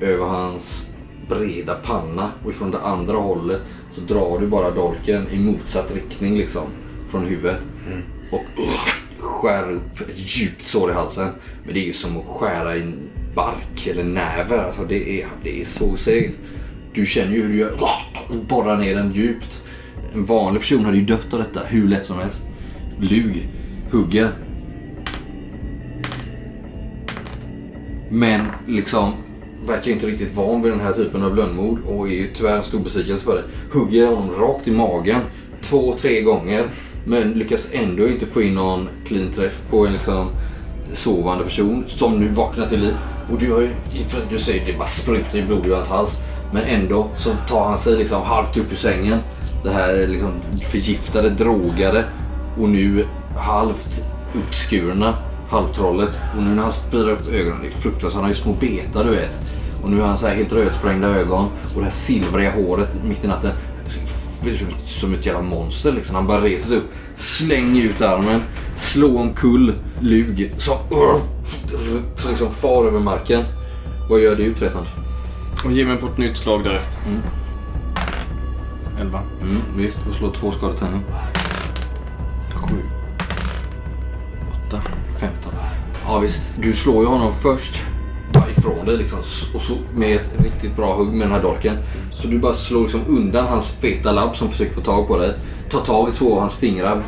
över hans breda panna. Och ifrån det andra hållet så drar du bara dolken i motsatt riktning liksom. Från huvudet. Och uh, skär upp ett djupt sår i halsen. Men det är ju som att skära i en bark eller näver. Alltså det är, det är så segt. Du känner ju hur du gör. Borrar ner den djupt. En vanlig person hade ju dött av detta hur lätt som helst. Lug. Hugger. Men liksom verkar inte riktigt van vid den här typen av lönnmord och är ju tyvärr en stor besvikelse för det. Hugger honom rakt i magen två, tre gånger. Men lyckas ändå inte få in någon clean träff på en liksom sovande person som nu vaknar till liv. Och du har ju, du säger det bara sprutar i blod ur hans hals. Men ändå så tar han sig liksom halvt upp ur sängen. Det här liksom förgiftade, drogade och nu halvt uppskurna halvtrollet. Och nu när han spirar upp ögonen, det är fruktansvärt. Han har ju små betar du vet. Och nu har han så här helt rödsprängda ögon och det här silvriga håret mitt i natten. Som ett jävla monster liksom. Han bara reser sig upp, slänger ut armen, slår omkull Lug som uh, liksom far över marken. Vad gör du Tretand? Och ge mig på ett nytt slag direkt. Mm. Elva. Mm, visst, får slå två skadetärningar. Sju. Åtta, 15. Ja visst. Du slår ju honom först. Ifrån dig liksom. Och så med ett riktigt bra hugg med den här dolken. Så du bara slår liksom undan hans feta labb som försöker få tag på dig. Tar tag i två av hans fingrar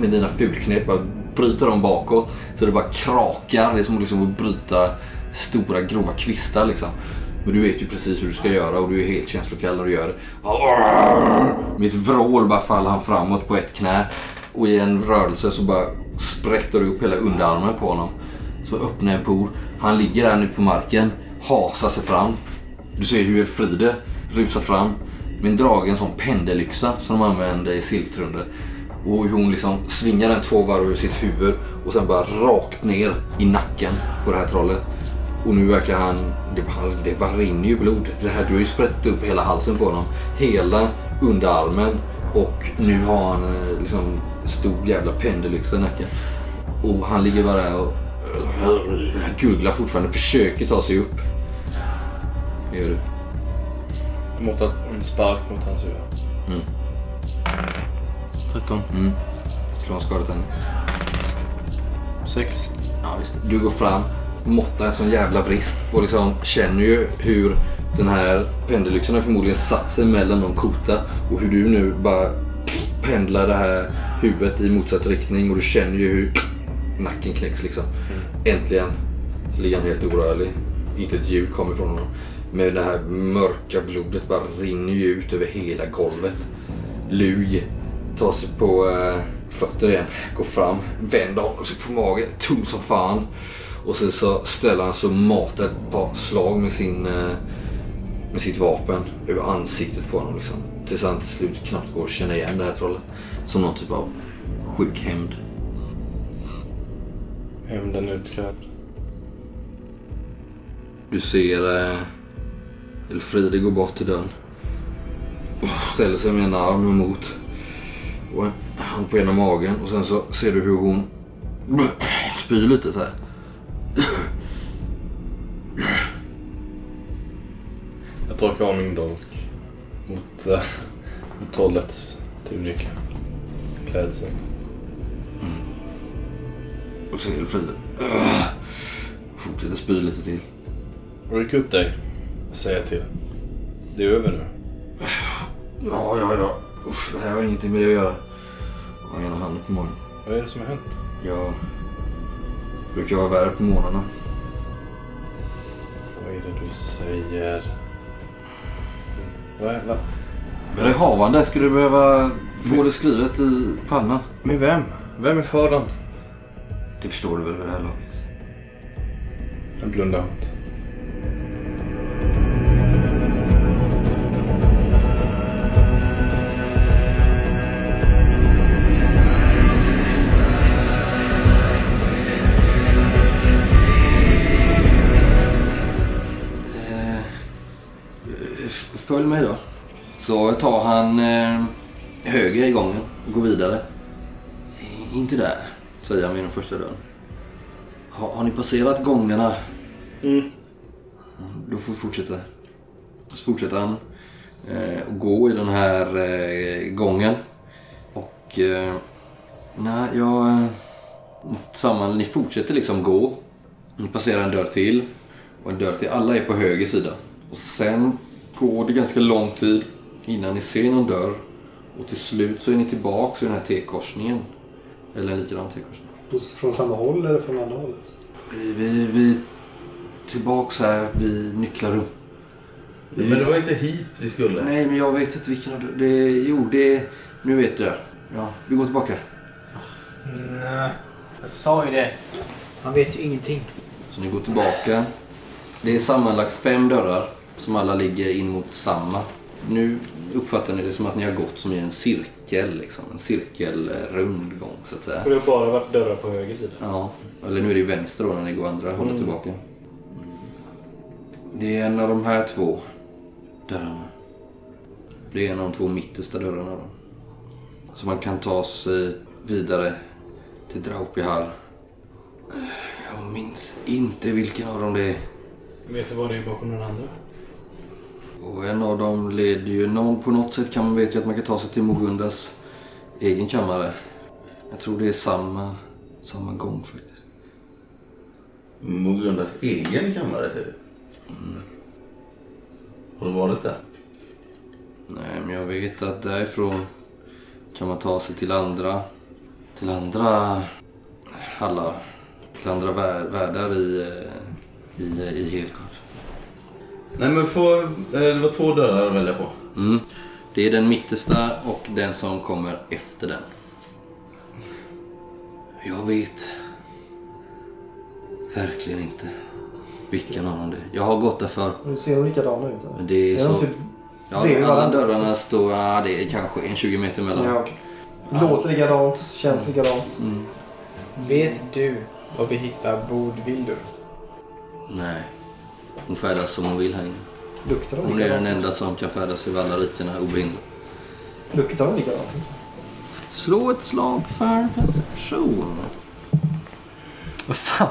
med dina fulknep. Bara bryter dem bakåt. Så det bara krakar. Det är som liksom att bryta stora grova kvistar liksom. Men du vet ju precis hur du ska göra och du är helt känslokall när du gör det. Med ett vrål bara faller han framåt på ett knä. Och i en rörelse så bara sprätter du upp hela underarmen på honom. Så öppnar en por. Han ligger där nu på marken, hasar sig fram. Du ser hur Elfride rusar fram med en dragen sån pendelyxa som de använde i Silftrunder. Och hur hon liksom svingar den två varv över sitt huvud och sen bara rakt ner i nacken på det här trollet. Och nu verkar han, det bara, det bara rinner ju blod. Det här, du har ju sprättat upp hela halsen på honom. Hela underarmen och nu har han eh, liksom stor jävla pendelyxa i nacken. Och han ligger bara där och gurglar fortfarande, försöker ta sig upp. Det gör du. Mot att, en spark mot hans huvud. Mm. 13. Mm. Slå en skadetärning. Sex. Ja, visst. Du går fram, måttar en sån jävla vrist och liksom känner ju hur den här pendelyxan har förmodligen satt sig mellan någon kota och hur du nu bara pendlar det här huvudet i motsatt riktning och du känner ju hur nacken knäcks liksom. Äntligen så ligger han helt orörlig. Inte ett ljud kommer från honom. Men det här mörka blodet bara rinner ju ut över hela golvet. Lug tar sig på eh, fötter igen, går fram, vänder honom sig på magen, tung som fan. Och sen så ställer han så matar ett par slag med, sin, eh, med sitt vapen över ansiktet på honom. Liksom. Tills han till slut knappt går att känna igen det här trollet. Som någon typ av sjuk hämnd. Hämnden utkrävd. Du ser eh, Elfride gå bort till dörren. Ställer sig med en arm emot. Och en hand på ena magen. Och sen så ser du hur hon spyr lite så här. Jag torkar av min dolk mot, äh, mot trollets tunika. Klädsel. Och så Elfride "Ugh." fortsätter spy lite till. Ryck upp dig. Säger till. Det är över nu. Ja, ja, ja. Usch, det här har ingenting med det att göra. Och ena handen på magen. Vad är det som har hänt? Jag brukar vara värre på morgnarna. Vad är det du säger? Vad är, va? Men det är havande. Skulle du behöva få det skrivet i pannan? Med vem? Vem är fadern? Det förstår du väl vid det här laget? Jag blundar hårt. Eh, följ mig då. Så tar han eh, höger i gången och går vidare. Eh, Inte där, säger han vid den första dörren. Har, har ni passerat gångarna? Mm. Då får vi fortsätta. Så fortsätter han eh, att gå i den här eh, gången. Och... Eh, nej, jag... Eh, samma, ni fortsätter liksom gå. Ni passerar en dörr till. Och en dörr till. Alla är på höger sida. Och sen går det ganska lång tid innan ni ser någon dörr. Och till slut så är ni tillbaka i den här T-korsningen. Eller en likadan. På- Från samma håll eller från andra hållet? Vi, vi, vi tillbaks här vid nycklarrum. Vi, Men det var inte hit vi skulle. Nej, men jag vet inte vilken av det jo, det... Nu vet jag. Ja, vi går tillbaka. Nej, jag sa ju det. Han vet ju ingenting. Så ni går tillbaka. Det är sammanlagt fem dörrar som alla ligger in mot samma. Nu uppfattar ni det som att ni har gått som i en cirkel. Liksom. En cirkelrundgång, så att säga. Och det har bara varit dörrar på höger sida. Ja, eller nu är det vänster då när ni går andra hållet tillbaka. Det är en av de här två dörrarna. Det är en av de två mittersta dörrarna då. Så man kan ta sig vidare till Draupihall. Jag minns inte vilken av dem det är. Vet du vad det är bakom den andra? Och en av dem leder ju någon, på något sätt kan man vet ju att man kan ta sig till Mogundas egen kammare. Jag tror det är samma, samma gång faktiskt. Mogundas egen kammare ser du. Har du varit där? Nej, men jag vet att därifrån kan man ta sig till andra, till andra hallar. Till andra vär- världar i, eh, i, i Helgard. Nej men får, eh, det var två dörrar att välja på. Mm. Det är den mittersta och den som kommer efter den. Jag vet verkligen inte vilken av dem det är. Jag har gått där för Nu ser de likadana ut. eller? men det är Är de så... typ Ja, bredvid alla varandra? dörrarna står... Ja, det är kanske en 20 meter mellan. Ja, okej. Låter likadant, känns likadant. Mm. Vet du var vi hittar Bodvildur? Nej. Hon färdas som hon vill här inne. Luktar de Hon är den likadant? enda som kan färdas över alla rikena obehindrat. Luktar de likadant? Slå ett slag för perception. Vad fan?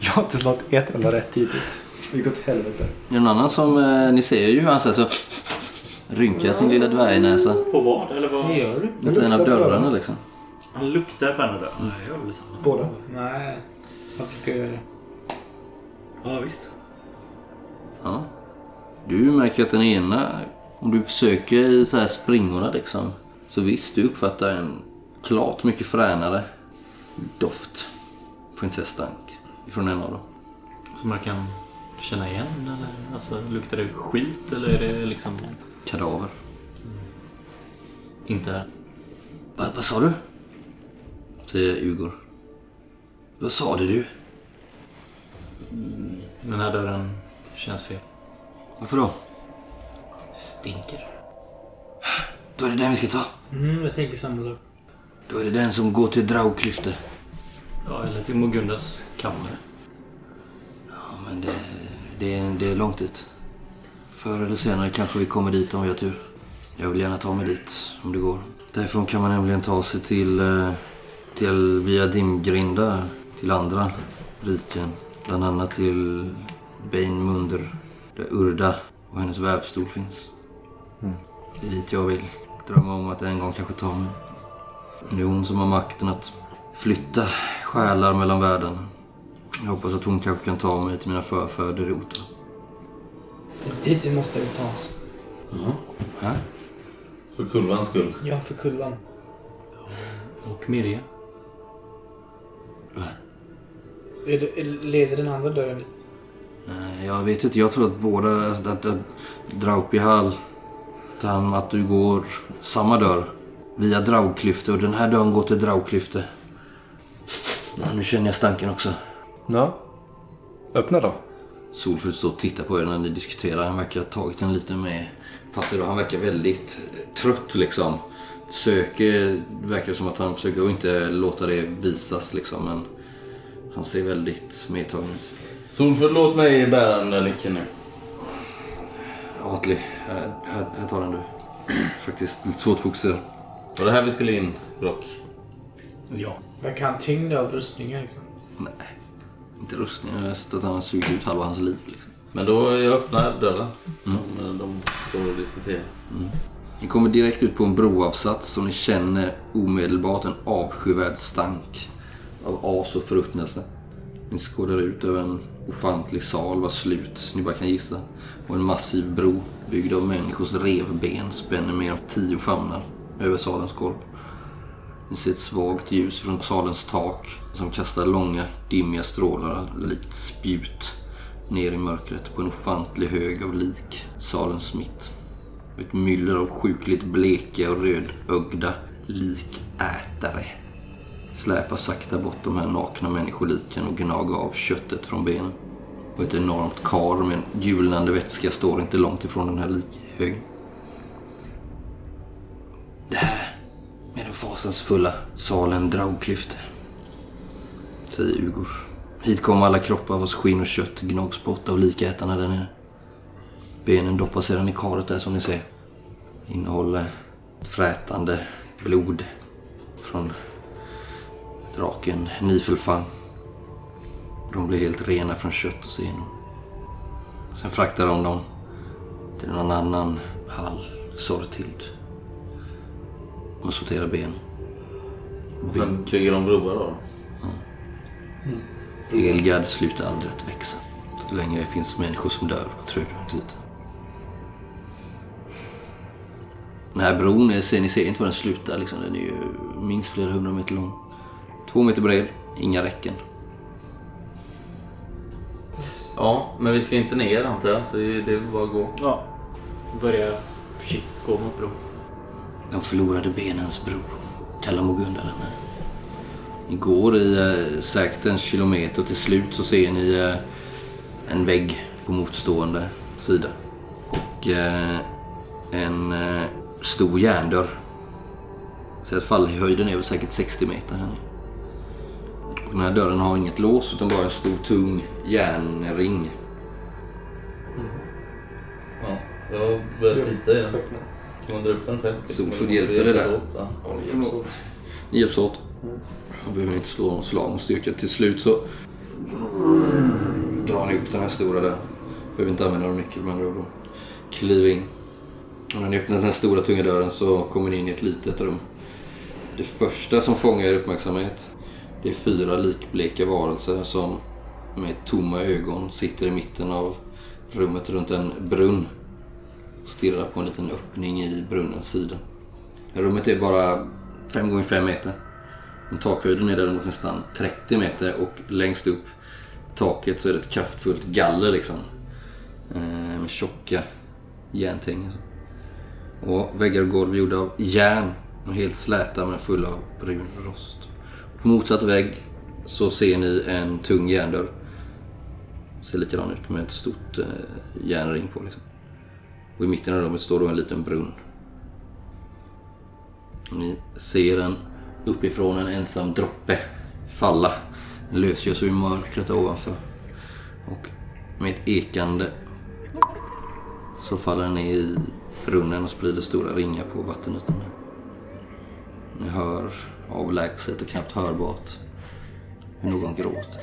Jag har inte slått ett enda rätt hittills. Det gick åt helvete. Är det någon annan som... Eh, ni ser ju hur han så, så rynkar sin lilla dvärgnäsa På vad? Eller vad? gör du? mot en av på dörrarna liksom. Han luktar på en av dörrarna. Nej, jag gör väl samma. Båda? Nej. Varför ska jag göra det? Ja, visst. Ja. Du märker att den ena, om du försöker i så här springorna liksom. Så visst, du uppfattar en klart mycket fränare doft. Får inte säga stank. Ifrån en av dem. Som man kan känna igen eller? Alltså, luktar det skit eller är det liksom Kadaver. inte... Va, vad sa du? Säger Ugor. Vad sa du? Den här dörren känns fel. Varför då? Stinker. Då är det den vi ska ta. Mm, jag tänker samma sak. Då är det den som går till Draugklyfte. Ja, eller till Mogundas kammare. Ja, men det, det, är, det är långt dit. Förr eller senare kanske vi kommer dit om vi har tur. Jag vill gärna ta mig dit om det går. Därifrån kan man nämligen ta sig till, eh, till via dimgrindar till andra riken. Bland annat till Bain Munder, där Urda och hennes vävstol finns. Det är dit jag vill. Drömma om att en gång kanske ta mig. Det är hon som har makten att flytta själar mellan världen. Jag hoppas att hon kanske kan ta mig till mina förfäder i Ota. Det är dit vi måste ta oss. Hä? För kulvans skull. Ja, för kulvan. Och Mirja. Är- leder den andra dörren dit? Nej, jag vet inte. Jag tror att båda... Att, att, att Draupihal... Att, att du går samma dörr. Via Draugklyfte. Och den här dörren går till Draugklyfte. Ja, nu känner jag stanken också. Ja. Öppna då. Solfrid står och tittar på er när ni diskuterar. Han verkar ha tagit en lite med och han verkar väldigt trött liksom. Försöker, verkar som att han försöker inte låta det visas liksom men han ser väldigt medtagen ut. Solfrid, låt mig bära den där nyckeln nu. Atli, här, här, här tar den du. Faktiskt lite svårt att fokusera. Var det här vi skulle in, Brock? Ja. Verkar han tyngd av rustningar liksom? Nej, inte rustning. Jag har sett att han har sugit ut halva hans liv. Liksom. Men då jag öppnar dörren. Mm. De står och diskuterar. Ni kommer direkt ut på en broavsats och ni känner omedelbart en avskyvärd stank av as och förruttnelse. Ni skådar ut över en ofantlig sal var slut ni bara kan gissa. Och en massiv bro byggd av människors revben spänner mer än tio famnar över salens golv. Ni ser ett svagt ljus från salens tak som kastar långa, dimmiga strålar likt spjut ner i mörkret på en ofantlig hög av lik salens mitt. Ett myller av sjukligt bleka och rödögda likätare släpar sakta bort de här nakna människoliken och gnager av köttet från benen. Och ett enormt kar med en gulnande vätska står inte långt ifrån den här likhögen. Det här med den fasansfulla salen Draugklyfte, säger Ugor. Hit kommer alla kroppar vars skinn och kött gnags bort av likätarna där nere. Benen doppar sedan i karet där som ni ser. Innehåller frätande blod från draken Nifelfang. De blir helt rena från kött och senor. Sen fraktar de dem till någon annan hall, Sortild. Och sorterar ben. Och sen bygger de broar då. Elgard slutar aldrig att växa. Så länge det finns människor som dör och dit. Den här bron, är, ser, ni ser inte var den slutar. Liksom. Den är ju minst flera hundra meter lång. Två meter bred, inga räcken. Ja, men vi ska inte ner antar jag. Så det är bara att gå. Ja. Börjar försiktigt gå mot bron. De förlorade benens bro. Kallar Mogunda den här. Ni går i eh, säkert en kilometer och till slut så ser ni eh, en vägg på motstående sida. Och eh, en eh, stor järndörr. Så att fallhöjden är väl säkert 60 meter här nere. Den här dörren har inget lås utan bara en stor tung järnring. Ja, jag börjar slita i den. Kan man dra upp den själv? Solfrid hjälper det där. åt, ja. Ni hjälps åt. Man behöver inte slå någon slag om styrka. Till slut så drar ni upp den här stora där. Behöver inte använda någon nyckel men då kliver in. Och när ni öppnar den här stora tunga dörren så kommer ni in i ett litet rum. Det första som fångar er uppmärksamhet det är fyra likbleka varelser som med tomma ögon sitter i mitten av rummet runt en brunn och stirrar på en liten öppning i brunnens sida. Rummet är bara 5 gånger 5 meter. Men takhöjden är däremot nästan 30 meter och längst upp i taket så är det ett kraftfullt galler liksom. Eh, med tjocka järntänger. Och väggar och golv gjorda av järn och helt släta men fulla av brun rost. På motsatt vägg så ser ni en tung järndörr. Ser likadan ut med ett stort eh, järnring på liksom. Och i mitten av rummet står då en liten brunn. Och ni ser en uppifrån en ensam droppe falla. Den lösgör sig ur mörkret ovanför. Och med ett ekande så faller den ner i brunnen och sprider stora ringar på vattenytan. Ni hör avlägset och knappt hörbart hur någon gråter.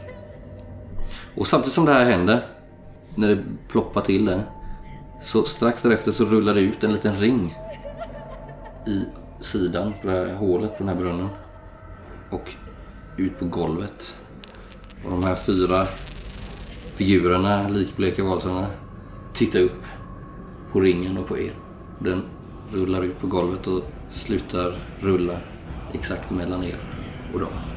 Och samtidigt som det här händer, när det ploppar till där, så strax därefter så rullar det ut en liten ring i sidan på det här hålet på den här brunnen. Och ut på golvet. Och de här fyra figurerna, likbleka varelserna, tittar upp på ringen och på er. Den rullar ut på golvet och slutar rulla exakt mellan er och dem.